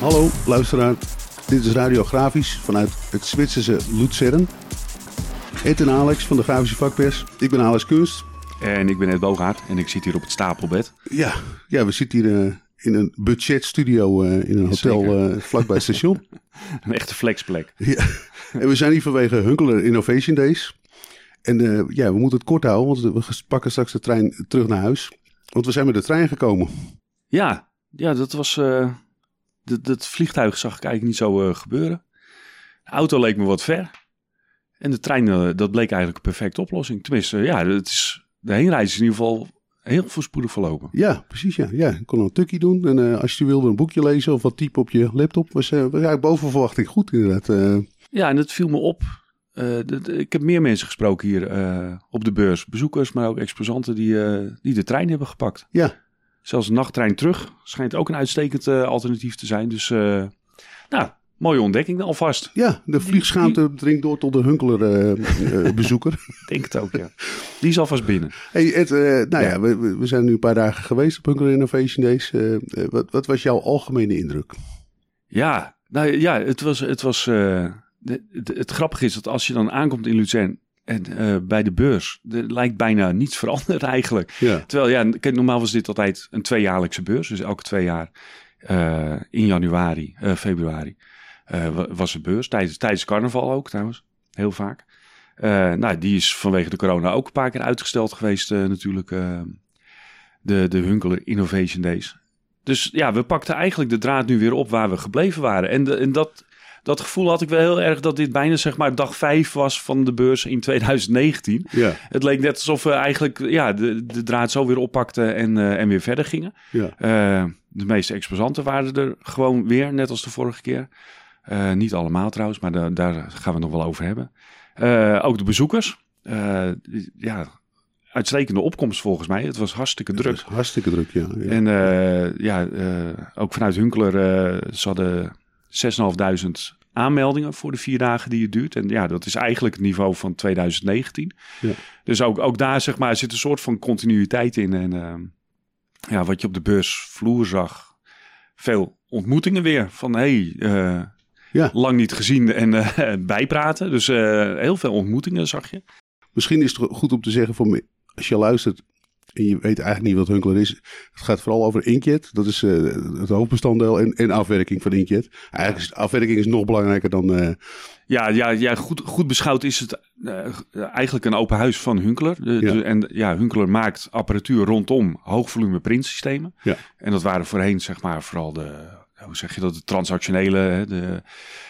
Hallo luisteraar, dit is Radiografisch vanuit het Zwitserse Luzern. Ed en Alex van de Grafische Vakpers. Ik ben Alex Kunst. En ik ben Ed Bogaert en ik zit hier op het stapelbed. Ja, ja we zitten hier uh, in een budgetstudio uh, in een hotel uh, vlakbij het station. een echte flexplek. Ja. En we zijn hier vanwege Hunkler Innovation Days. En ja, we moeten het kort houden, want we pakken straks de trein terug naar huis. Want we zijn met de trein gekomen. Ja, ja dat was... Dat, dat vliegtuig zag ik eigenlijk niet zo gebeuren. De auto leek me wat ver. En de trein, dat bleek eigenlijk een perfecte oplossing. Tenminste, ja, het is, de heenreis is in ieder geval heel voorspoedig verlopen. Ja, precies. Ja. Ja, ik kon een tukkie doen. En als je wilde een boekje lezen of wat typen op je laptop, was, was eigenlijk boven verwachting goed inderdaad. Ja, en het viel me op. Dat, ik heb meer mensen gesproken hier op de beurs. Bezoekers, maar ook exposanten die, die de trein hebben gepakt. Ja. Zelfs een nachttrein terug schijnt ook een uitstekend alternatief te zijn. Dus nou, Mooie ontdekking alvast. Ja, de vliegschaamte dringt door tot de Hunkler-bezoeker. Uh, uh, Denk het ook, ja. Die is alvast binnen. Hey Ed, nou ja, ja we, we, zijn nu een paar dagen geweest op Hunkler Innovation Days. wat, wat, was jouw algemene indruk? Ja, nou ja, het was... Het, was de, het, het, grappige is dat als je dan aankomt in Luzern en bij de beurs, er lijkt bijna niets veranderd eigenlijk. Ja. Terwijl, ja, normaal was dit altijd een tweejaarlijkse beurs. Dus elke twee jaar in januari, februari. Uh, was een beurs. Tijdens, tijdens carnaval ook trouwens. Heel vaak. Nou, die is vanwege de corona ook een paar keer uitgesteld geweest natuurlijk. de, de Hunkeler Innovation Days. Dus ja, we pakten eigenlijk de draad nu weer op waar we gebleven waren. En, de, en dat, dat gevoel had ik wel heel erg dat dit bijna zeg maar dag vijf was van de beurs in 2019. Ja. Het leek net alsof we eigenlijk ja, de, de draad zo weer oppakten en, en weer verder gingen. Ja. de meeste exposanten waren er gewoon weer, net als de vorige keer. Uh, niet allemaal trouwens, maar da daar gaan we nog wel over hebben. Ook de bezoekers. Ja, uitstekende opkomst volgens mij. Het was hartstikke druk. Het was hartstikke druk, ja. ja. En ja, ook vanuit Hunkler, ze hadden 6.500 aanmeldingen voor de vier dagen die het duurt. En ja, dat is eigenlijk het niveau van 2019. Ja. Dus ook, ook daar zeg maar zit een soort van continuïteit in. En ja, wat je op de beursvloer zag, veel ontmoetingen weer. Van hey, ja. lang niet gezien en uh, bijpraten. Dus heel veel ontmoetingen zag je. Misschien is het goed om te zeggen, voor me, als je luistert en je weet eigenlijk niet wat Hunkler is. Het gaat vooral over inkjet. Dat is uh, het hoofdbestanddeel en, en afwerking van inkjet. Eigenlijk is afwerking is nog belangrijker dan... Ja, ja, ja goed, goed beschouwd is het eigenlijk een open huis van Hunkler. De, Ja. de- en ja, Hunkler maakt apparatuur rondom hoogvolume printsystemen. Ja. En dat waren voorheen zeg maar vooral de, hoe zeg je dat, de transactionele, de,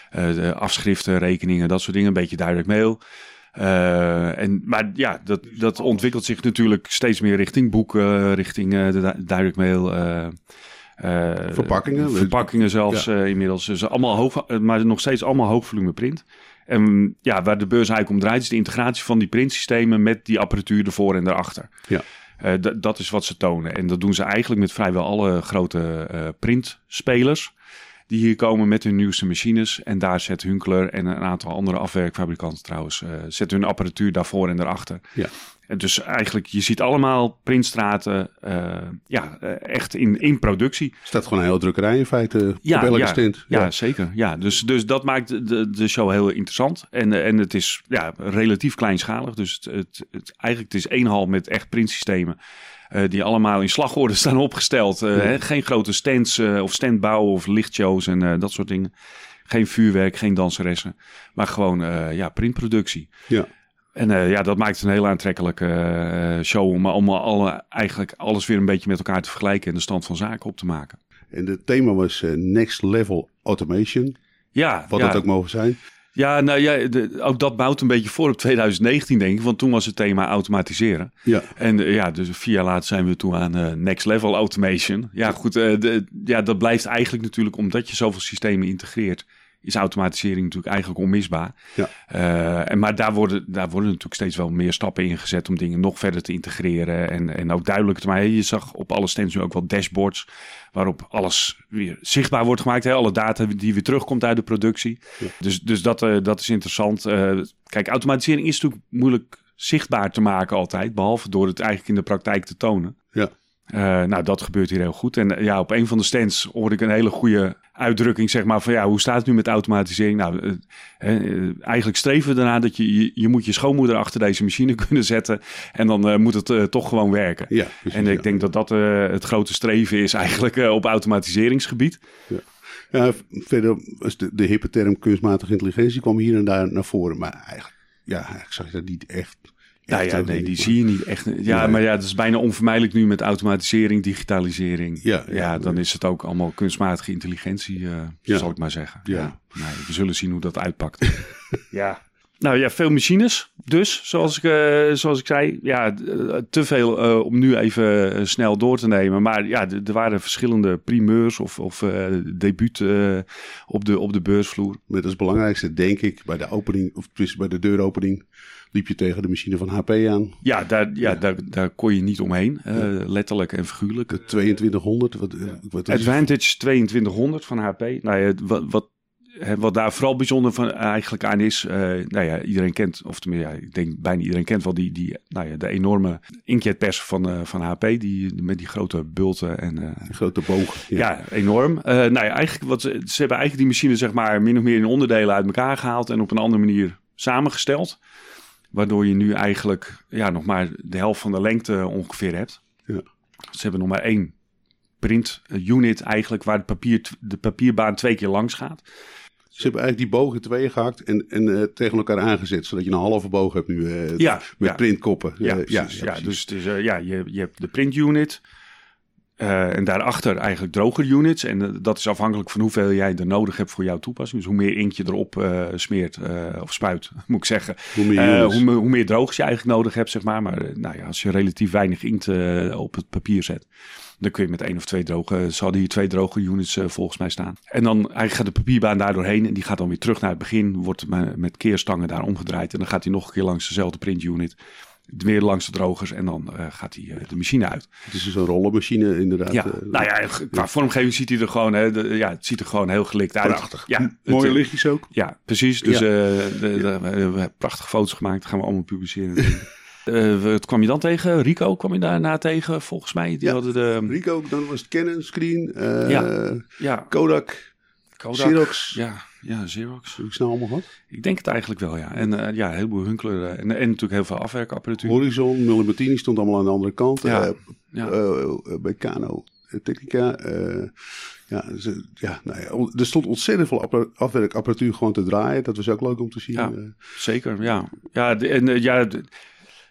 eh, de afschriften, rekeningen, dat soort dingen, een beetje direct mail. Eh, en, maar ja, dat, dat ontwikkelt zich natuurlijk steeds meer richting boeken, richting eh, de di- direct mail. eh, eh, Verpakkingen. Verpakkingen zelfs eh, inmiddels. Dus allemaal hoog, eh, maar nog steeds allemaal hoogvolume print. En ja, waar de beurs eigenlijk om draait, is de integratie van die printsystemen met die apparatuur ervoor en daarachter. Ja. Eh, dat is wat ze tonen. En dat doen ze eigenlijk met vrijwel alle grote eh, printspelers. Die hier komen met hun nieuwste machines. En daar zet Hunkler en een aantal andere afwerkfabrikanten trouwens. eh zetten hun apparatuur daarvoor en daarachter. Ja. En dus eigenlijk, je ziet allemaal printstraten. eh, ja, eh, echt in, in productie. Staat gewoon een hele drukkerij in feite Ja, op elke ja, zeker. Ja, dus, dus dat maakt de, de show heel interessant. En, en het is ja, relatief kleinschalig. Dus het, het, het- eigenlijk het is één hal met echt printsystemen. Eh, die allemaal in slagorde staan opgesteld. Eh, Ja. hè, geen grote stands eh, of standbouwen of lichtshows en dat soort dingen. Geen vuurwerk, geen danseressen. Maar gewoon ja, printproductie. Ja. En ja, dat maakt het een heel aantrekkelijke show om, om alle, eigenlijk alles weer een beetje met elkaar te vergelijken en de stand van zaken op te maken. En het thema was Next Level Automation. Ja, Wat ja. het ook mogen zijn. Ja, nou ja, de- ook dat bouwt een beetje voor op 2019, denk ik. Want toen was het thema automatiseren. Ja. En eh, ja, dus vier jaar later zijn we toe aan eh, next level automation. Ja, goed, eh, de, ja, dat blijft eigenlijk natuurlijk, omdat je zoveel systemen integreert, is automatisering natuurlijk eigenlijk onmisbaar. Ja. Eh, en, maar daar worden, daar worden natuurlijk steeds wel meer stappen in gezet om dingen nog verder te integreren en, en ook duidelijker te maken. Je zag op alle stands nu ook wel dashboards waarop alles weer zichtbaar wordt gemaakt. Hè? Alle data die weer terugkomt uit de productie. Ja. Dus, dus dat, eh, dat is interessant. Eh, kijk, automatisering is natuurlijk moeilijk zichtbaar te maken altijd, behalve door het eigenlijk in de praktijk te tonen. Ja. Eh, nou, dat gebeurt hier heel goed. En eh, ja, op een van de stands hoorde ik een hele goede uitdrukking, zeg maar, van ja, hoe staat het nu met automatisering? Nou, eh, eigenlijk streven we ernaar dat je, je, je moet je schoonmoeder achter deze machine kunnen zetten en dan moet het toch gewoon werken. Ja, precies, en ik ja. denk dat dat het grote streven is eigenlijk op automatiseringsgebied. Ja, verder was de, de hippe term kunstmatige intelligentie kwam hier en daar naar voren. Maar eigenlijk, ja, eigenlijk zag je dat niet echt. Nou echt ja, nee, die maar- zie je niet echt. Ja, Nee. maar ja, dat is bijna onvermijdelijk nu met automatisering, digitalisering. Ja, Ja, ja. dan is het ook allemaal kunstmatige intelligentie, eh, Ja. zal ik maar zeggen. Ja. Ja. Nee, we zullen zien hoe dat uitpakt. ja. Nou ja, veel machines. Dus, zoals ik, eh, zoals ik zei, ja, eh, te veel eh, om nu even snel door te nemen. Maar ja, er waren verschillende primeurs of, of debuut op, de, op de beursvloer. Met als belangrijkste, denk ik, bij de opening, of tenminste bij de deuropening, liep je tegen de machine van HP aan. Ja, daar, ja, Daar, daar kon je niet omheen, letterlijk en figuurlijk. De 2200. Wat, wat? Advantage 2200 van HP. Nou ja, wat, wat, wat daar vooral bijzonder van eigenlijk aan is, eh, nou ja, iedereen kent, of tenminste, ja, ik denk bijna iedereen kent wel die, die nou ja, de enorme inkjetpers van, eh, van HP, die, met die grote bulten en eh, grote boog. ja. enorm. Nou ja, eigenlijk wat ze, hebben eigenlijk die machine zeg maar min of meer in onderdelen uit elkaar gehaald en op een andere manier samengesteld. Waardoor je nu eigenlijk ja, nog maar de helft van de lengte ongeveer hebt. Ja. Ze hebben nog maar één print unit eigenlijk waar het papier, de papierbaan twee keer langs gaat. Ze hebben eigenlijk die boog in tweeën gehakt en, en eh, tegen elkaar aangezet. Zodat je een halve boog hebt nu eh, Ja, met ja. printkoppen. Ja, Eh, precies. Ja, precies. dus dus ja, je, je hebt de print eh, en daarachter eigenlijk droger units. En eh, dat is afhankelijk van hoeveel jij er nodig hebt voor jouw toepassing. Dus hoe meer inkt je erop eh, smeert of spuit, moet ik zeggen. Hoe meer hoe, hoe meer drogers je eigenlijk nodig hebt, zeg maar. Maar nou ja, als je relatief weinig inkt op het papier zet, dan kun je met één of twee droge, ze hadden hier twee droge units volgens mij staan. En dan eigenlijk gaat de papierbaan daar doorheen en die gaat dan weer terug naar het begin, wordt me- met keerstangen daar omgedraaid en dan gaat hij nog een keer langs dezelfde print unit. Weer langs de drogers en dan eh, gaat hij eh, de machine uit. Het is dus een rollenmachine inderdaad. Ja, eh, nou ja, qua vormgeving ziet hij er gewoon, hè, de- ja, het ziet er gewoon heel gelikt uit. Prachtig. Ja, het, Mooie lichtjes ook. ja, precies. Dus Ja. de, de- we hebben prachtige foto's gemaakt. Dat gaan we allemaal publiceren. Wat kwam je dan tegen? Rico kwam je daarna tegen, volgens mij. Die Ja. hadden de... Rico, dan was het Canon, Screen, Ja. Ja, Kodak, Kodak. Xerox. Ja, ja, Xerox. Heb ik snel allemaal gehad? Ik denk het eigenlijk wel, ja. En eh, ja, een heleboel Hunkler. eh, en, en natuurlijk heel veel afwerkapparatuur. Horizon, Millimettini stond allemaal aan de andere kant. Ja. Eh, Ja. bij Kano Technica. ja, ze- ja, nou ja, er stond ontzettend veel appara- afwerkapparatuur gewoon te draaien. Dat was ook leuk om te zien. Ja. Zeker, ja. Ja, en ja, de-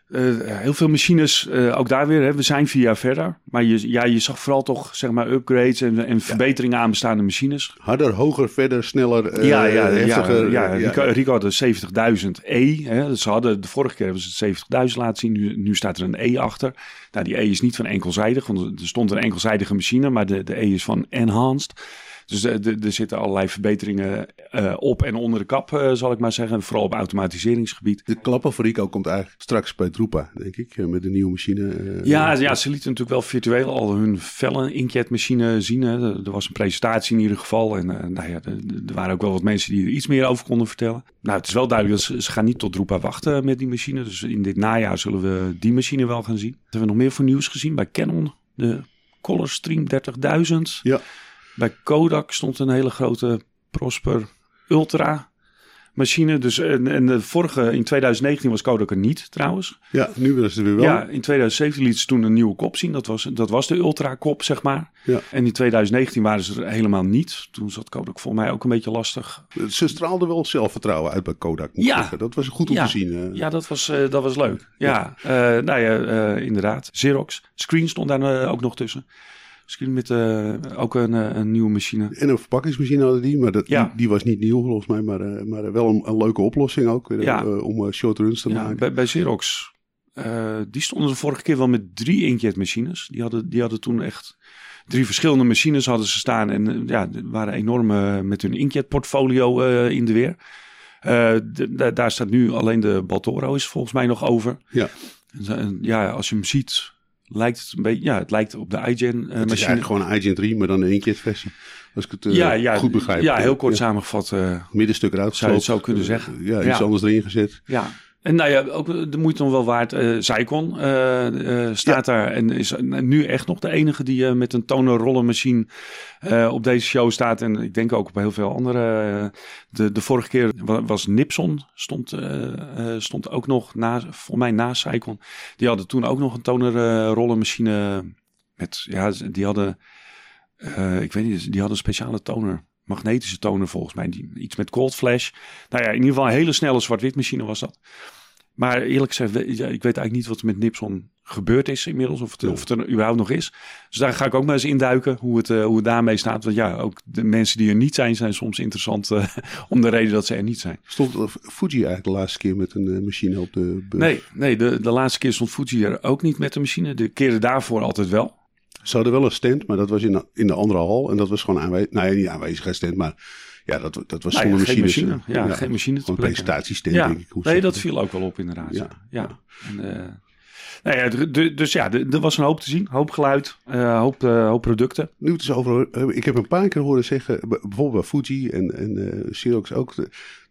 eh, heel veel machines, eh, ook daar weer, hè, we zijn vier jaar verder. Maar je, ja, je zag vooral toch, zeg maar, upgrades en, en verbeteringen aan bestaande machines. Harder, hoger, verder, sneller, eh, ja, ja, heftiger. ja, ja, eh, Rico, had een 70.000 E. Hè. Dus ze hadden, de vorige keer hebben ze het 70.000 laten zien. Nu, nu staat er een E achter. Nou, die E is niet van enkelzijdig, want er stond een enkelzijdige machine, maar de, de E is van enhanced. Dus de- er zitten allerlei verbeteringen eh, op en onder de kap, eh, zal ik maar zeggen. Vooral op automatiseringsgebied. De Rico komt eigenlijk straks bij Drupa, denk ik. eh, Met de nieuwe machine. eh. Ja, ja, ze lieten natuurlijk wel virtueel al hun felle inkjetmachine zien. Hè. Er er was een presentatie in ieder geval. En eh, nou ja, er, er waren ook wel wat mensen die er iets meer over konden vertellen. Nou, het is wel duidelijk dat ze, ze gaan niet tot Drupa wachten met die machine. Dus in dit najaar zullen we die machine wel gaan zien. Wat hebben we nog meer voor nieuws gezien? Bij Canon, de Color Stream 30.000. Ja. Bij Kodak stond een hele grote Prosper Ultra machine. Dus, en, en de vorige, in 2019 was Kodak er niet trouwens. ja, nu ze er weer wel. Ja, in 2017 liet ze toen een nieuwe kop zien. Dat was, dat was de Ultra kop, zeg maar. Ja. En in 2019 waren ze er helemaal niet. Toen zat Kodak voor mij ook een beetje lastig. Ze straalde wel zelfvertrouwen uit bij Kodak. Ja. zeggen. Dat was goed om Ja. te zien. Ja, dat was, eh, dat was leuk. Ja, eh, nou ja, eh, inderdaad. Xerox. Screen stond daar ook nog tussen. Screen met eh, ook een, eh, een nieuwe machine. En een verpakkingsmachine hadden die, maar dat, Ja. die, die was niet nieuw volgens mij, maar, eh, maar wel een, een leuke oplossing ook Ja. om short runs te Ja, maken. bij, bij Xerox. die stonden de vorige keer wel met drie inkjetmachines. Die hadden, die hadden toen echt drie verschillende machines hadden ze staan. En ja, waren enorm met hun inkjetportfolio eh, in de weer. Daar staat nu alleen de Baltoro is volgens mij nog over. Ja. En ja, als je hem ziet, lijkt het een beetje... Ja, het lijkt op de iGen het is machine. gewoon een iGen 3, maar dan een inkjet versie. Als ik het eh, ja, ja, goed begrijp. Ja, heel kort Ja. samengevat. eh, Middenstuk eruit Zou je het zo kunnen zeggen? Ja, iets anders erin gezet. Ja, En nou ja, ook de moeite nog wel waard. Zycon eh, staat daar en is nu echt nog de enige die eh, met een tonerrollenmachine eh op deze show staat. En ik denk ook op heel veel andere. de, de vorige keer wa- was Nipson, stond, stond ook nog na, volgens mij na Zycon. Die hadden toen ook nog een tonerrollenmachine met, ja, die hadden, ik weet niet, die hadden een speciale toner. Magnetische toner volgens mij. Die, iets met cold flash. Nou ja, in ieder geval een hele snelle zwart-wit machine was dat. Maar eerlijk gezegd, ik weet eigenlijk niet wat er met Nipson gebeurd is inmiddels. Of het, of het er überhaupt nog is. Dus daar ga ik ook maar eens induiken hoe het, eh, hoe het daarmee staat. Want ja, ook de mensen die er niet zijn, zijn soms interessant eh, om de reden dat ze er niet zijn. Stond eh, Fuji eigenlijk de laatste keer met een machine op de? Nee, nee de, de laatste keer stond Fuji er ook niet met de machine. De keren daarvoor altijd wel. Ze hadden wel een stand, maar dat was in de, in de andere hal. En dat was gewoon aanwezig. Nou ja, niet aanwezigheid maar ja, dat, dat was Nou ja, zonder geen machines. machine. Ja, geen machine Gewoon Ja, denk ik. hoe nee, dat viel ook wel op inderdaad. Ja, Ja, ja. En, eh, nou ja, dus ja, er was een hoop te zien. Hoop geluid, eh, hoop, eh, hoop producten. Nu het is over. Ik heb een paar keer horen zeggen, bijvoorbeeld bij Fuji en, en eh Xerox ook,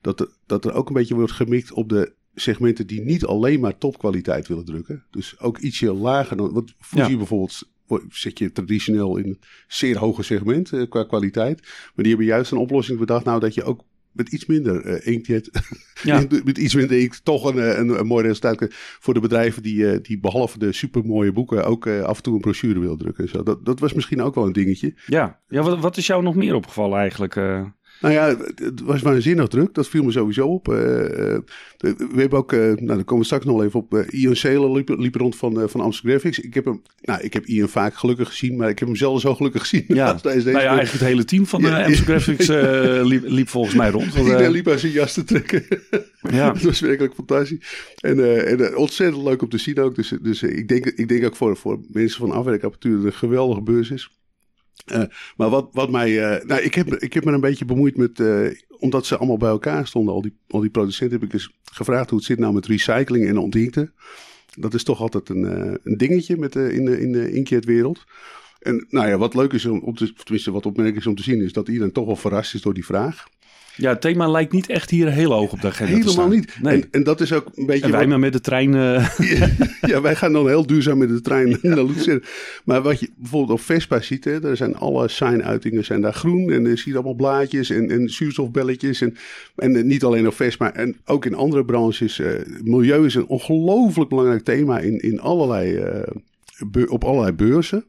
dat, er- dat er ook een beetje wordt gemikt op de segmenten die niet alleen maar topkwaliteit willen drukken. Dus ook ietsje lager dan. Want Fuji Ja. bijvoorbeeld zit je traditioneel in zeer hoge segment eh, qua kwaliteit. Maar die hebben juist een oplossing bedacht, nou dat je ook met iets minder eh inkjet, Ja. met iets minder inkt, toch een, eh, een, een mooi resultaat voor de bedrijven die, die behalve de supermooie boeken ook af en toe een brochure willen drukken. en Zo. Dat, dat was misschien ook wel een dingetje. Ja, ja wat, wat is jou nog meer opgevallen eigenlijk? Eh? Nou ja, het- was waanzinnig druk. Dat viel me sowieso op. Eh, eh, we hebben ook, eh, nou daar komen we straks nog even op. eh, Ian Selen liep, liep rond van, eh, van Amsterdam Graphics. Ik heb hem, nou, ik heb Ian vaak gelukkig gezien, maar ik heb hem zelden zo gelukkig gezien. Ja, als deze nou ja, eigenlijk het hele team van Ja. Amazon Graphics eh, liep, liep volgens mij rond. Want, eh, Iedereen liep aan zijn jas te trekken. ja. dat was werkelijk fantastisch. En, eh, en eh, ontzettend leuk om te zien ook. Dus, dus eh, ik, denk, ik denk ook voor, voor mensen van afwerkapparatuur dat het een geweldige beurs is. Eh, maar wat, wat mij. eh, nou, ik heb, ik heb me een beetje bemoeid met. eh, omdat ze allemaal bij elkaar stonden, al die, al die producenten, heb ik eens gevraagd hoe het zit nou met recycling en onthinkten. Dat is toch altijd een, een dingetje met, in de, in de inkjetwereld. En nou ja, wat leuk is om, tenminste wat opmerkelijk is om te zien, is dat iedereen toch wel verrast is door die vraag. Ja, het thema lijkt niet echt hier heel hoog op de agenda te Helemaal staan. niet. Nee. En, en dat is ook een beetje. En wij wat- maar met de trein... eh, ja, wij gaan dan heel duurzaam met de trein naar Luzern. Maar wat je bijvoorbeeld op Vespa ziet, hè, daar zijn alle sign-uitingen zijn daar groen. En je ziet allemaal blaadjes en, en zuurstofbelletjes. En, en eh, niet alleen op Vespa, en ook in andere branches. eh, milieu is een ongelooflijk belangrijk thema in, in allerlei, beur- op allerlei beurzen.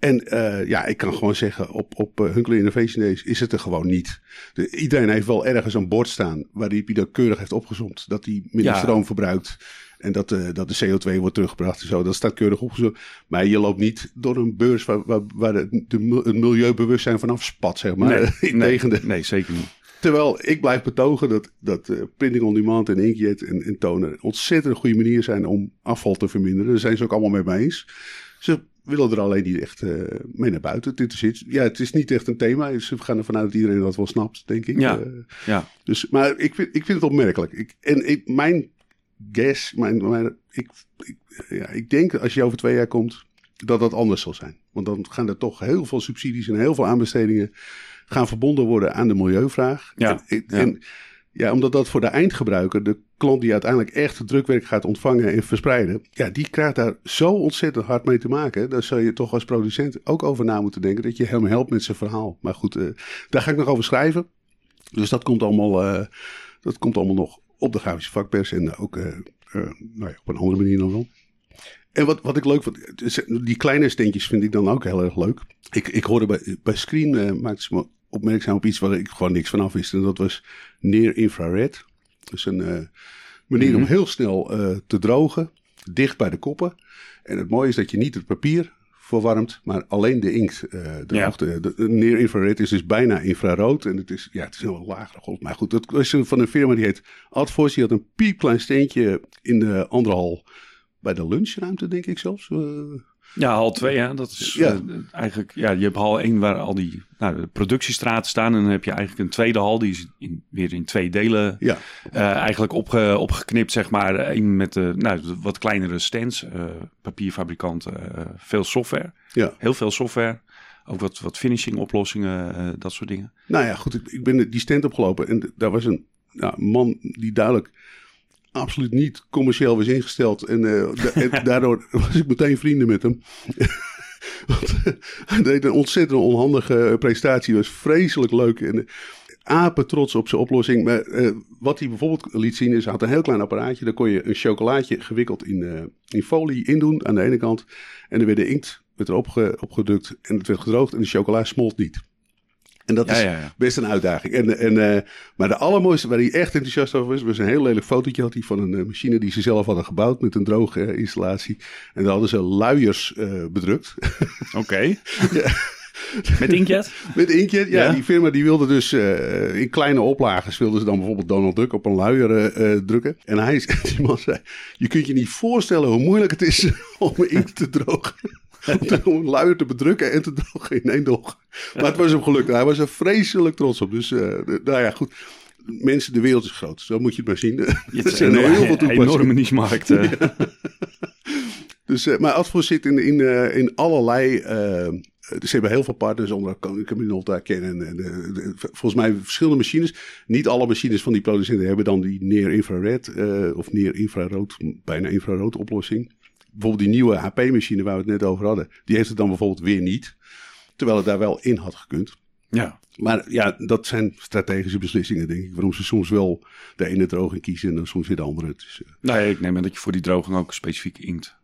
En eh, ja, ik kan gewoon zeggen, op, op uh, Hunkler Innovation Days is het er gewoon niet. De, iedereen heeft wel ergens een bord staan waar hij dat keurig heeft opgezomd. Dat hij minder Ja. stroom verbruikt. En dat, eh, dat de CO2 wordt teruggebracht en zo. Dat staat keurig opgezocht. Maar je loopt niet door een beurs waar, waar, waar de, de, het milieubewustzijn vanaf spat, zeg maar. nee, Integendeel. nee, nee, zeker niet. Terwijl ik blijf betogen dat, dat eh, printing on demand en inkjet en, en toner een ontzettend goede manier zijn om afval te verminderen. Daar zijn ze ook allemaal mee eens. Ze willen er alleen niet echt eh, mee naar buiten. Dit is iets, ja, het is niet echt een thema. Ze gaan ervan uit dat iedereen dat wel snapt, denk ik. Ja. Eh, Ja, dus, maar ik vind, ik vind het opmerkelijk. Ik, en ik, mijn guess, mijn, mijn, ik, ik, ja, ik denk als je over twee jaar komt, dat dat anders zal zijn. Want dan gaan er toch heel veel subsidies en heel veel aanbestedingen gaan verbonden worden aan de milieuvraag. Ja, En, ik- ja. en ja, omdat dat voor de eindgebruiker, de klant die uiteindelijk echt het drukwerk gaat ontvangen en verspreiden, ja, die krijgt daar zo ontzettend hard mee te maken. Daar zou je toch als producent ook over na moeten denken, dat je hem helpt met zijn verhaal. Maar goed, eh, daar ga ik nog over schrijven. Dus dat komt allemaal, eh, dat komt allemaal nog op de grafische vakpers en ook eh, nou ja, op een andere manier dan wel. En wat, wat ik leuk vond, dus die kleine steentjes vind ik dan ook heel erg leuk. Ik, ik hoorde bij, bij Screen, maakte ze me opmerkzaam op iets waar ik gewoon niks van af wist. En dat was near infrared. Dus een eh, manier om Mhm. heel snel eh, te drogen, dicht bij de koppen. En het mooie is dat je niet het papier verwarmt, maar alleen de inkt eh droogt. De, de, near infrared is dus bijna infrarood. En het is, ja, het is een heel lagere golf. Maar goed, dat was van een firma die heet Adforce. Die had een piepklein steentje in de anderhal bij de lunchruimte, denk ik zelfs. Eh, Ja, hal 2, ja. Dat is Ja. eh, eigenlijk, ja, je hebt hal 1 waar al die nou, de productiestraten staan. En dan heb je eigenlijk een tweede hal, die is in, weer in twee delen ja, eh, eigenlijk opge, opgeknipt, zeg maar. Eén met de, nou, de wat kleinere stands, eh, papierfabrikanten, eh, veel software. ja. Heel veel software. Ook wat, wat finishing oplossingen, eh, dat soort dingen. Nou ja, goed, ik, ik ben die stand opgelopen en daar was een nou, man die duidelijk absoluut niet commercieel was ingesteld. En, da en daardoor was ik meteen vrienden met hem. Want hij deed een ontzettend onhandige presentatie. was vreselijk leuk. En apen trots op zijn oplossing. Maar uh, wat hij bijvoorbeeld liet zien is, hij had een heel klein apparaatje. Daar kon je een chocolaatje gewikkeld in, uh, in folie indoen aan de ene kant. En er werd de inkt werd erop ge, opgedrukt en het werd gedroogd en de chocola smolt niet. En dat Ja, is ja, ja. best een uitdaging. En, en, eh, maar de allermooiste waar hij echt enthousiast over was, was een heel lelijk fotootje had hij van een eh, machine die ze zelf hadden gebouwd met een droge installatie. En daar hadden ze luiers eh, bedrukt. Oké. Met inkjet? Met inkjet, ja, Ja. Die firma die wilde dus in kleine oplages wilden ze dan bijvoorbeeld Donald Duck op een luier drukken. En hij, die man zei, je kunt je niet voorstellen hoe moeilijk het is om inkt te drogen. Om luier te bedrukken en te drogen in één dag. Maar het was hem gelukt. Hij was er vreselijk trots op. Dus, eh, nou ja, goed. Mensen, de wereld is groot. Zo moet je het maar zien. Het Er zijn een heel veel enorme, toepassingen. enorme niche-markt. eh. Dus, eh, maar Advos zit in, in, in allerlei. ze hebben heel veel partners onder Caminolta kennen. En, de- volgens mij verschillende machines. Niet alle machines van die producenten hebben dan die near-infrared eh, of near-infrarood, bijna infrarood oplossing. Bijvoorbeeld die nieuwe HP-machine waar we het net over hadden, die heeft het dan bijvoorbeeld weer niet. Terwijl het daar wel in had gekund. ja. Maar ja, dat zijn strategische beslissingen, denk ik. Waarom ze soms wel de ene droog in kiezen en dan soms weer de andere. Dus, eh, ja, ik neem aan dat je voor die droging ook specifiek inkt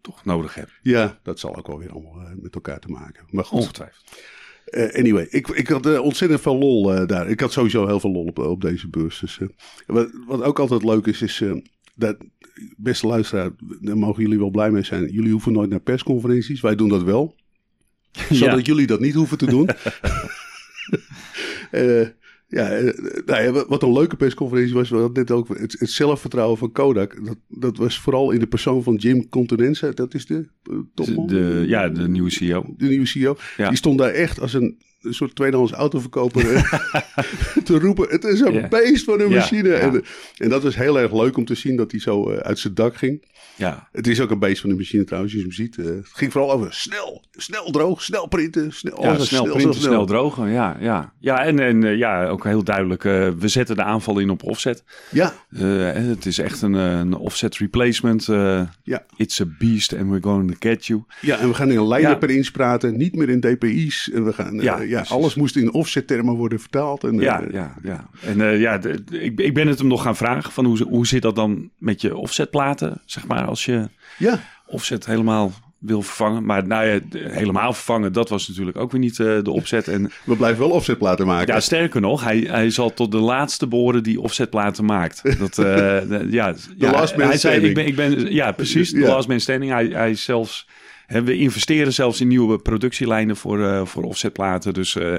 toch nodig hebt. ja, dat zal ook wel weer allemaal eh, met elkaar te maken. Maar goed, Ongetwijfeld. Eh, anyway, ik, ik had ontzettend veel lol daar. Ik had sowieso heel veel lol op, op deze beurs. Dus, wat, wat ook altijd leuk is, is dat, beste luisteraar, daar mogen jullie wel blij mee zijn. Jullie hoeven nooit naar persconferenties. Wij doen dat wel. Zodat jullie dat niet hoeven te doen. Eh, ja, eh, nou ja, wat- een leuke persconferentie was, we net ook het, het zelfvertrouwen van Kodak. Dat, dat was vooral in de persoon van Jim Continenza. Dat is de eh, topman. De, ja, de nieuwe CEO. de nieuwe CEO. Ja. Die stond daar echt als een, een soort tweedehands autoverkoper eh, te roepen. Het is een beest van een machine. ja. En, en dat was heel erg leuk om te zien dat hij zo eh, uit zijn dak ging. Ja, Het is ook een beest van de machine trouwens, als je hem ziet. Eh, het ging vooral over snel, snel droog, snel printen. Snel, ja alles snel snel, printen, snel drogen. Ja, ja. ja en, en eh, ja, ook heel duidelijk. eh, we zetten de aanval in op offset. Ja, Eh, het is echt een, eh, een offset replacement. eh, ja, it's a beast and we're going to get you. ja, en we gaan in line Ja. per inch praten, niet meer in dpi's. En we gaan, eh, Ja, ja, alles moest in offset termen worden vertaald. En, Ja, eh, ja, ja. En eh, ja, de- de- ik, ik ben het hem nog gaan vragen van hoe, hoe zit dat dan met je offsetplaten, zeg maar, als je ja, offset helemaal wil vervangen. Maar nou ja, de- helemaal vervangen, dat was natuurlijk ook weer niet eh, de opzet. En we blijven wel offsetplaten maken. ja, sterker nog, hij, hij zal tot de laatste behoren die offsetplaten maakt. Dat, de- ja, ja, last man hij zei, ik ben, ik ben, ja, precies, de Ja. last man standing. Hij, hij is zelfs, we investeren zelfs in nieuwe productielijnen voor, eh, voor offsetplaten. Dus eh,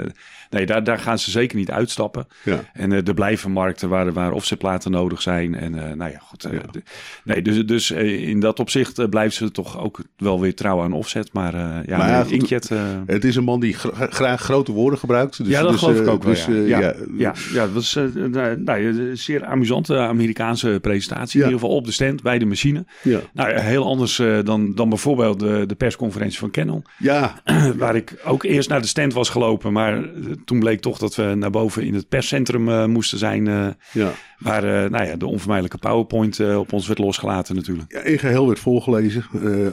nee, daar, daar gaan ze zeker niet uitstappen. Ja. En eh, er blijven markten waar, waar offsetplaten nodig zijn. En nou ja, goed. Ja. nee, dus, dus in dat opzicht blijven ze toch ook wel weer trouw aan offset. Maar ja, Maar nee, Inkjet... Het is een man die gra- graag grote woorden gebruikt. Dus, ja, dat dus, geloof ik ook wel. dus, ja. ja, ja, ja, dat was nou, een zeer amusante Amerikaanse presentatie. In ieder geval op de stand bij de machine. ja. Nou, heel anders dan, dan bijvoorbeeld de, de persconferentie van Canon. ja, Waar ik ook eerst naar de stand was gelopen. Maar eh, toen bleek toch dat we naar boven in het perscentrum eh, moesten zijn. eh, ja. waar nou ja, de onvermijdelijke PowerPoint op ons werd losgelaten natuurlijk. Ja, in geheel werd voorgelezen.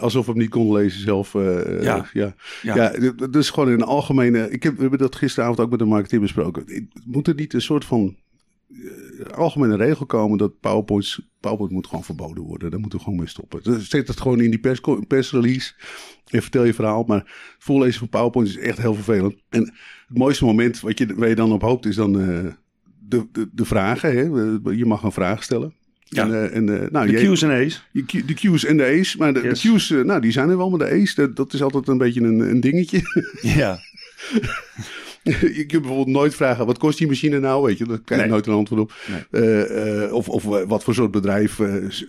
alsof we hem niet konden lezen zelf. Ja. ja. Ja. Ja. Dit is gewoon in een algemene... Ik heb, we hebben dat gisteravond ook met de marketeer besproken. Moet er niet een soort van algemene regel komen dat PowerPoints, PowerPoint moet gewoon verboden worden. Daar moeten we gewoon mee stoppen. Dus zet het gewoon in die pers, persrelease en vertel je verhaal. Maar het voorlezen van PowerPoint is echt heel vervelend. En het mooiste moment wat je, waar je dan op hoopt is dan eh, de, de, de vragen. Hè? Je mag een vraag stellen. Ja. En, eh, en, eh, nou, De jij- Q&A's. je Q- de Q's en de A's. Maar de, Yes. de Q's, nou, die zijn er wel, maar de A's, dat, dat is altijd een beetje een, een dingetje. Ja. je kunt bijvoorbeeld nooit vragen, wat kost die machine nou? Weet je, daar krijg je Nee. nooit een antwoord op. Nee. Eh, eh, of of eh, wat voor soort bedrijf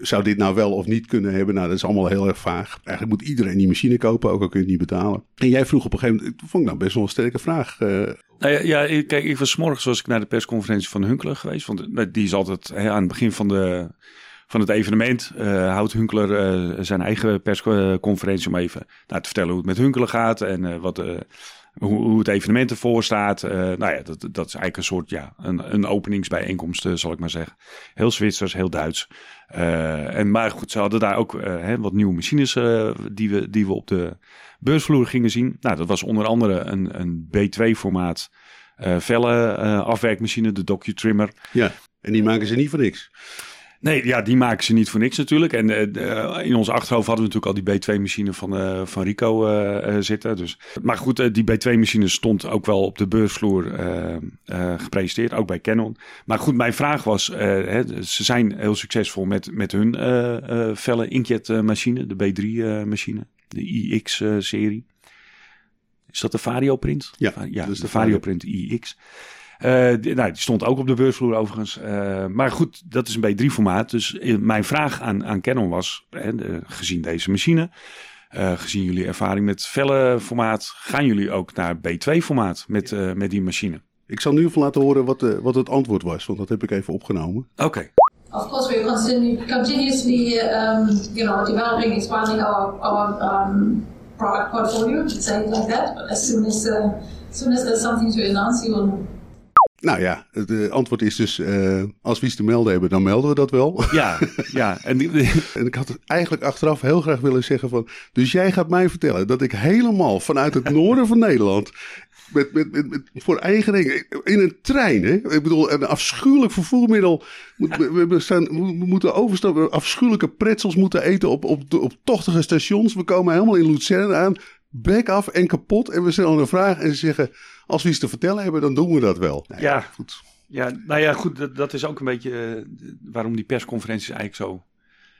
zou dit nou wel of niet kunnen hebben? Nou, dat is allemaal heel erg vaag. Eigenlijk moet iedereen die machine kopen, ook al kun je het niet betalen. En jij vroeg op een gegeven moment, dat vond ik nou best wel een sterke vraag. Nou ja, kijk, ik was morgens was ik naar de persconferentie van Hunkler geweest. Want die is altijd hè, aan het begin van, de, van het evenement. houdt Hunkler eh, zijn eigen persconferentie om even nou, te vertellen hoe het met Hunkler gaat. En eh, wat, hoe, het evenement ervoor staat. Uh, nou ja, dat, dat is eigenlijk een soort, ja, een, een openingsbijeenkomst, uh, zal ik maar zeggen. Heel Zwitsers, heel Duits. Uh, en, maar goed, ze hadden daar ook hè, wat nieuwe machines die, we, die we op de beursvloer gingen zien. Nou, dat was onder andere een, een B2-formaat velle afwerkmachine, de DocuTrimmer. Ja, en die maken ze niet voor niks. Nee, ja, die maken ze niet voor niks natuurlijk. En uh, in ons achterhoofd hadden we natuurlijk al die B2-machine van, uh, van Rico uh, zitten. Dus. Maar goed, die B2-machine stond ook wel op de beursvloer gepresenteerd, ook bij Canon. Maar goed, mijn vraag was, hè, ze zijn heel succesvol met, met hun felle inkjet-machine, de B3-machine, de iX-serie. Is dat de Vario print? Ja, ja dat is de Vario print iX. Uh, die, nou, die stond ook op de beursvloer overigens. Uh, maar goed, dat is een B3-formaat. Dus mijn vraag aan, aan Canon was, hè, de, gezien deze machine, uh, gezien jullie ervaring met felle formaat, gaan jullie ook naar B2-formaat met, met die machine? Ik zal nu even laten horen wat, wat het antwoord was, want dat heb ik even opgenomen. Oké. Okay. Of course, we're continu continuously, um, you know, developing, expanding our, our um, product portfolio, to say it like that. But as soon as, uh, as soon as there's something to announce, you will nou ja, het uh, antwoord is dus, uh, als we iets te melden hebben, dan melden we dat wel. Ja, ja. En, en ik had eigenlijk achteraf heel graag willen zeggen van, dus jij gaat mij vertellen dat ik helemaal vanuit het noorden van Nederland, met, met, met, met voor eigen in een trein, hè? ik bedoel, een afschuwelijk vervoermiddel, moet, we, we, staan, we moeten overstappen, afschuwelijke pretzels moeten eten op, op, op tochtige stations. We komen helemaal in Luzern aan, bek af en kapot. En we stellen een vraag en ze zeggen als we iets te vertellen hebben, dan doen we dat wel. Nou ja, goed. Ja, nou ja, goed, dat, dat is ook een beetje uh, waarom die persconferenties eigenlijk zo...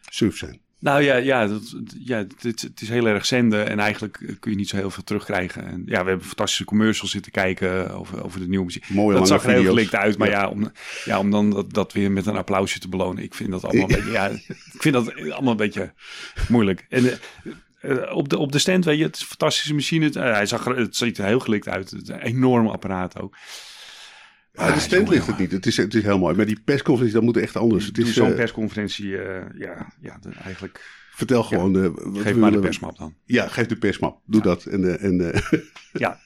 Suf zijn. Nou ja, ja, dat, ja het, het, is heel erg zenden en eigenlijk kun je niet zo heel veel terugkrijgen. En ja, we hebben fantastische commercials zitten kijken over, over de nieuwe muziek. Mooie dat zag er heel gelikt uit, maar ja, om, ja, om dan dat, dat, weer met een applausje te belonen. Ik vind dat allemaal een beetje, ja, ik vind dat allemaal een beetje moeilijk. En uh, uh, op, de, op de stand, weet je, het is een fantastische machine. Uh, hij zag er, het ziet er heel gelikt uit. Het is een enorm apparaat ook. Ja, de stand ligt het niet. Het is, het is heel mooi. Maar die persconferentie, dat moet echt anders. Het is zo'n persconferentie, ja, ja eigenlijk... Vertel gewoon. Ja, uh, geef maar de persmap dan. Ja, geef de persmap. Doe ja. dat. En, en, ja.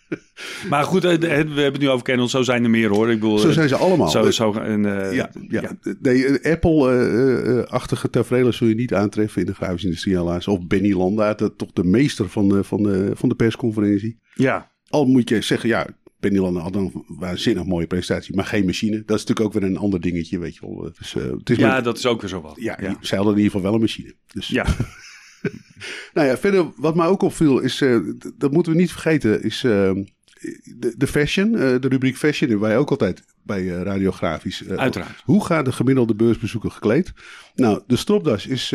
Maar goed, we hebben het nu over Canon. Zo zijn er meer hoor. Ik bedoel, zo zijn ze allemaal. Zo, zo, en, ja, ja. Nee, Apple-achtige tafereelen zul je niet aantreffen in de grafische industrie helaas. Of Benny Landa, toch de meester van de, van de, van de persconferentie. Ja. Al moet je zeggen, ja, Benny Landa had een waanzinnig mooie presentatie, maar geen machine. Dat is natuurlijk ook weer een ander dingetje, weet je wel. Dus, uh, het is ja, maar, dat is ook weer zo wat. Ja, ja. zij hadden in ieder geval wel een machine. Dus. Ja. nou ja, verder wat mij ook opviel is, uh, dat moeten we niet vergeten, is uh, de, de, fashion, uh, de rubriek fashion hebben wij ook altijd bij radiografisch. Uiteraard. Hoe gaat de gemiddelde beursbezoeker gekleed? Nou, de stropdas is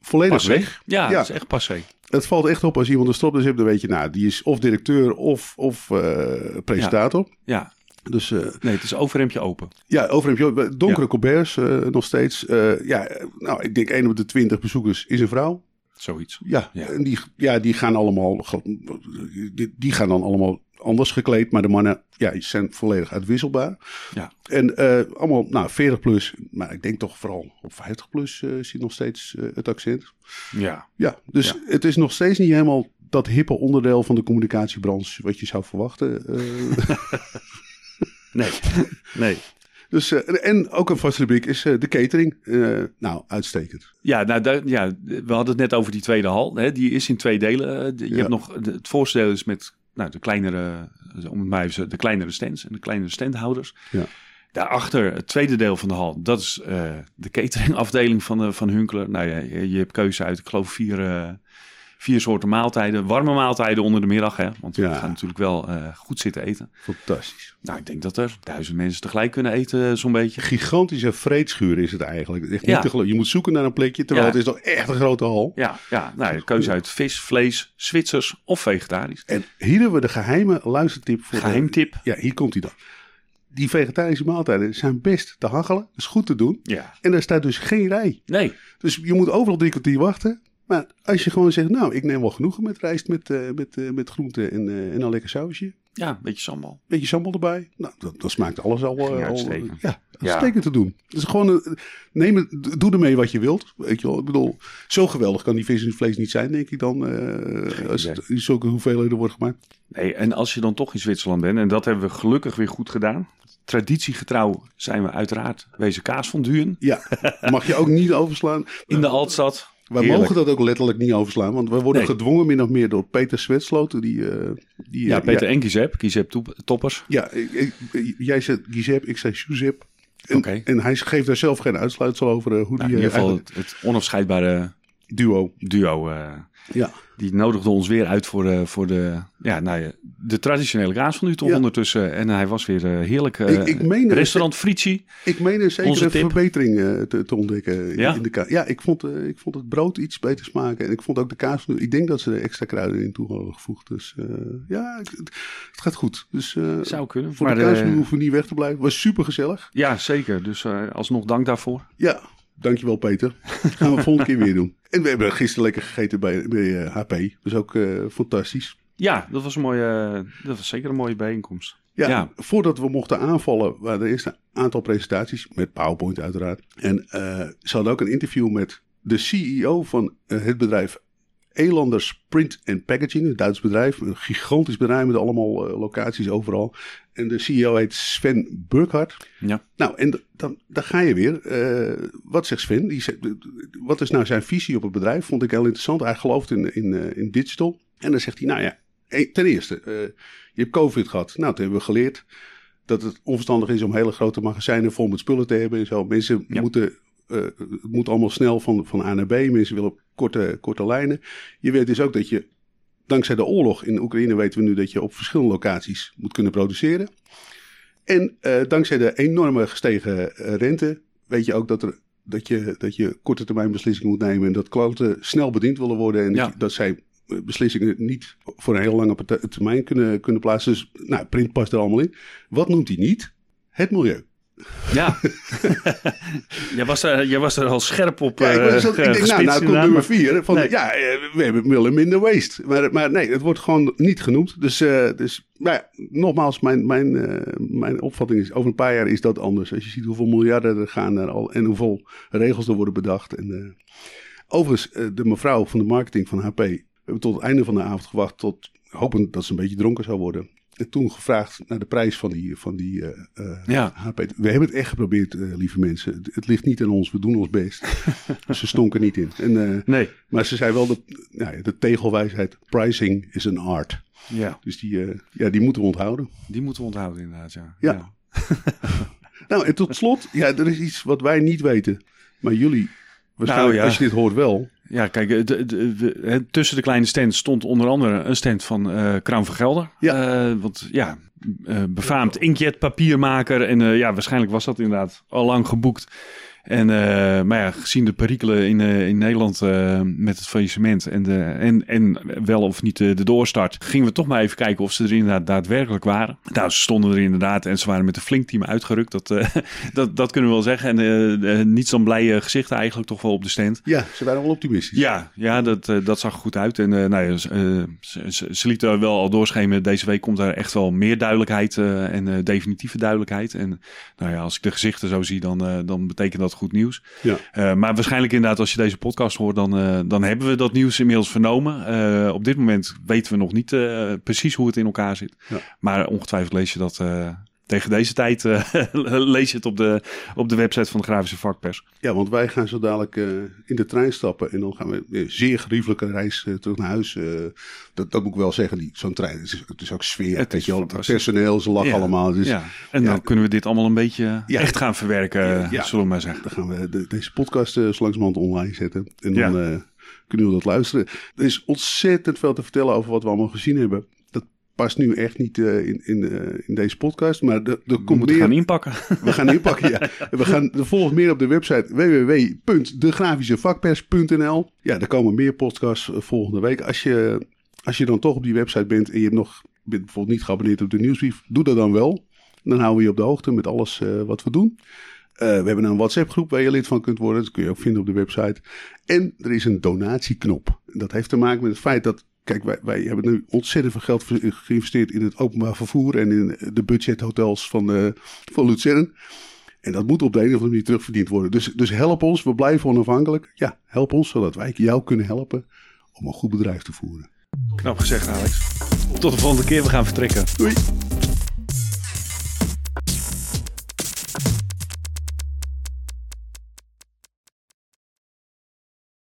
volledig passé. weg. Ja, ja, dat is echt passé. Het valt echt op als iemand een stropdas heeft, dan weet je, nou, die is of directeur of, of presentator. Ja. ja. Dus, uh, nee, het is overhemdje open. Ja, overhemdje open. Donkere ja. colberts uh, nog steeds. Ja, nou, ik denk 1 op de 20 bezoekers is een vrouw. Zoiets. Ja, ja. En die, ja, die gaan allemaal, die, die gaan dan allemaal anders gekleed. Maar de mannen, ja, zijn volledig uitwisselbaar. Ja. En allemaal, nou, 40 plus. Maar ik denk toch vooral op 50 plus zie je nog steeds het accent. Ja. Ja, dus Ja. het is nog steeds niet helemaal dat hippe onderdeel van de communicatiebranche wat je zou verwachten. Nee, nee. Dus, uh, en ook een vaste rubriek is uh, de catering. Uh, nou, uitstekend. Ja, nou, daar, ja, we hadden het net over die tweede hal. Hè? Die is in twee delen. Je Ja. hebt nog, het voorste deel is met nou, de kleinere, om het maar even de kleinere stands en de kleinere standhouders. Ja. Daarachter, het tweede deel van de hal, dat is eh, de cateringafdeling van, de, van Hunkler. Nou ja, je, je hebt keuze uit, ik geloof, vier, eh, vier soorten maaltijden. Warme maaltijden onder de middag, hè? want Ja. we gaan natuurlijk wel eh, goed zitten eten. Fantastisch. Nou, ik denk dat er duizend mensen tegelijk kunnen eten, eh, zo'n beetje. Gigantische vreedschuur is het eigenlijk. Echt Ja. niet te geloven. Je moet zoeken naar een plekje, terwijl Ja. het is toch echt een grote hal. Ja, ja nou, de keuze uit vis, vlees, Zwitsers of vegetarisch. En hier hebben we de geheime luistertip voor. de- Geheimtip. ja, hier komt hij dan. Die vegetarische maaltijden zijn best te hachelen. Dat is goed te doen. Ja. En er staat dus geen rij. Nee. Dus je moet overal drie kwartier wachten. Maar als je gewoon zegt, nou, ik neem wel genoegen met rijst met, eh, met, eh, met groenten en, eh, en een lekker sausje. Ja, een beetje sambal. Beetje sambal erbij. Nou, dat, dat smaakt alles al. Eh, al uitstekend. ja, is Ja. te doen. Het is gewoon, neem het, doe ermee wat je wilt. Weet je wel, ik bedoel, zo geweldig kan die vis en vlees niet zijn, denk ik dan. eh, als het in zulke hoeveelheden wordt gemaakt. Nee, en als je dan toch in Zwitserland bent, en dat hebben we gelukkig weer goed gedaan. Traditiegetrouw zijn we uiteraard wezen kaasfonduën Ja, mag je ook niet overslaan. in de Altstad. Wij Heerlijk. mogen dat ook letterlijk niet overslaan, want we worden Nee. gedwongen min of meer door Peter Zwetsloten. Die, eh, die, Ja, eh, Peter en Gizep, Gizep Top- Toppers. Ja, ik, ik- jij zegt Gizep, ik zei Suzep. En, en hij geeft daar zelf geen uitsluitsel over eh, hoe Nou, die in ieder geval het, het onafscheidbare duo. duo. Ja. die nodigde ons weer uit voor, voor de, ja, nou ja, de traditionele kaasfonduën toch Ja. ondertussen. En hij was weer eh, heerlijk. eh, Ik- ik meen restaurant Fritzi. Ik meen er zeker een verbetering eh, te, te ontdekken Ja? in de kaas. Ja, ik vond, ik vond het brood iets beter smaken. En ik vond ook de kaas. Ik denk dat ze er extra kruiden in toe hadden gevoegd. Dus ja, het, het gaat goed. Dus Zou kunnen. voor Maar de kaas hoeven we niet weg te blijven. Was super gezellig. Ja, zeker. Dus alsnog dank daarvoor. Ja, dankjewel Peter. Gaan we volgende keer weer doen. En we hebben gisteren lekker gegeten bij, bij HP. Dat is ook fantastisch. Ja, dat was, een mooie, dat was zeker een mooie bijeenkomst. Ja, Ja. voordat we mochten aanvallen, waren er eerst een aantal presentaties. Met PowerPoint uiteraard. En eh, ze hadden ook een interview met de CEO van eh, het bedrijf Elanders Print and Packaging. Een Duits bedrijf. Een gigantisch bedrijf met allemaal eh, locaties overal. En de CEO heet Sven Burkhardt. Ja. Nou, en dan, dan ga je weer. Wat zegt Sven? Die zegt, wat is nou zijn visie op het bedrijf? Vond ik heel interessant. Hij gelooft in, in, in digital. En dan zegt hij, nou ja, ten eerste, eh, je hebt COVID gehad. Nou, toen hebben we geleerd dat het onverstandig is om hele grote magazijnen vol met spullen te hebben en zo. Mensen Ja. moeten, eh, het moet allemaal snel van, van A naar B. Mensen willen korte, korte lijnen. Je weet dus ook dat je, dankzij de oorlog in Oekraïne weten we nu dat je op verschillende locaties moet kunnen produceren. En eh, dankzij de enorme gestegen rente weet je ook dat, er, dat, je, dat je korte termijn beslissingen moet nemen. En dat klanten snel bediend willen worden. En Ja. dat, dat zij beslissingen niet voor een heel lange termijn kunnen, kunnen plaatsen. Dus nou, print past er allemaal in. Wat noemt hij niet? Het milieu. Ja. jij, was er, jij was er al scherp op Ja, ik, eh, ik denk, nou, nou komt nummer maar- vier. Van, Nee. Ja, eh, we hebben willen minder waste. Maar, maar nee, het wordt gewoon niet genoemd. Dus, eh, dus nou ja, nogmaals, mijn, mijn, mijn opvatting is, over een paar jaar is dat anders. Als je ziet hoeveel miljarden er gaan naar al, en hoeveel regels er worden bedacht. En, overigens, de mevrouw van de marketing van HP, hebben tot het einde van de avond gewacht, tot, hopend dat ze een beetje dronken zou worden. En toen gevraagd naar de prijs van die, van die eh, eh, Ja. HP. We hebben het echt geprobeerd, eh, lieve mensen. Het, het ligt niet aan ons, we doen ons best. dus ze stonken niet in. En, Nee. maar ze zei wel de, nou ja, de tegelwijsheid: pricing is an art. Ja, Dus die, ja, die moeten we onthouden. die moeten we onthouden inderdaad, ja. Ja. Nou, en tot slot, ja, er is iets wat wij niet weten. Maar jullie, waarschijnlijk Nou, ja. als je dit hoort wel. Ja, kijk, de, de- de- tussen de kleine stands stond onder andere een stand van Kraan van Gelder. Ja. Eh, want ja, eh, befaamd inkjet papiermaker. En ja, waarschijnlijk was dat inderdaad al lang geboekt. En, eh, maar ja, gezien de perikelen in, eh, in Nederland eh, met het faillissement en, de, en, en wel of niet de, de doorstart, gingen we toch maar even kijken of ze er inderdaad daadwerkelijk waren. Nou, ze stonden er inderdaad en ze waren met een flink team uitgerukt. Dat, dat, dat kunnen we wel zeggen. En niet zo'n blije gezichten eigenlijk toch wel op de stand. Ja, ze waren wel optimistisch. Ja, ja dat, dat zag er goed uit. En nou ja, ze, ze, lieten wel al doorschemeren. Deze week komt er echt wel meer duidelijkheid en definitieve duidelijkheid. En nou ja, als ik de gezichten zo zie, dan, dan betekent dat goed nieuws. Ja. Eh, maar waarschijnlijk inderdaad, als je deze podcast hoort, dan, eh, dan hebben we dat nieuws inmiddels vernomen. Eh, op dit moment weten we nog niet precies hoe het in elkaar zit. Ja. Maar ongetwijfeld lees je dat tegen deze tijd. eh, lees je het op de, op de website van de Grafische Vakpers. Ja, want wij gaan zo dadelijk eh, in de trein stappen. En dan gaan we een zeer geriefelijke reis eh, terug naar huis. dat, dat moet ik wel zeggen. Zo'n trein, het is, het is ook sfeer. Het is het personeel, ze lachen Ja. allemaal. Dus ja. En ja. dan kunnen we dit allemaal een beetje Ja. echt gaan verwerken, zullen we maar zeggen. Dan gaan we de- deze podcast langzamerhand online zetten. En dan kunnen we dat luisteren. Er is ontzettend veel te vertellen over wat we allemaal gezien hebben. Past nu echt niet eh, in, in, eh, in deze podcast. Maar er We komt meer. gaan inpakken. We gaan inpakken, ja. We gaan er volgt meer op de website www.degrafischevakpers.nl. Ja, er komen meer podcasts eh, volgende week. Als je, als je dan toch op die website bent en je hebt nog, bent bijvoorbeeld niet geabonneerd op de nieuwsbrief, doe dat dan wel. Dan houden we je op de hoogte met alles wat we doen. We hebben een WhatsApp groep waar je lid van kunt worden. Dat kun je ook vinden op de website. En er is een donatieknop. Dat heeft te maken met het feit dat Kijk, wij, wij hebben nu ontzettend veel geld ge- geïnvesteerd in het openbaar vervoer en in de budgethotels van, eh van Luzern. En dat moet op de een of andere manier terugverdiend worden. Dus, dus help ons, we blijven onafhankelijk. Ja, help ons zodat wij jou kunnen helpen om een goed bedrijf te voeren. Knap gezegd, Alex. Tot de volgende keer, we gaan vertrekken. Doei!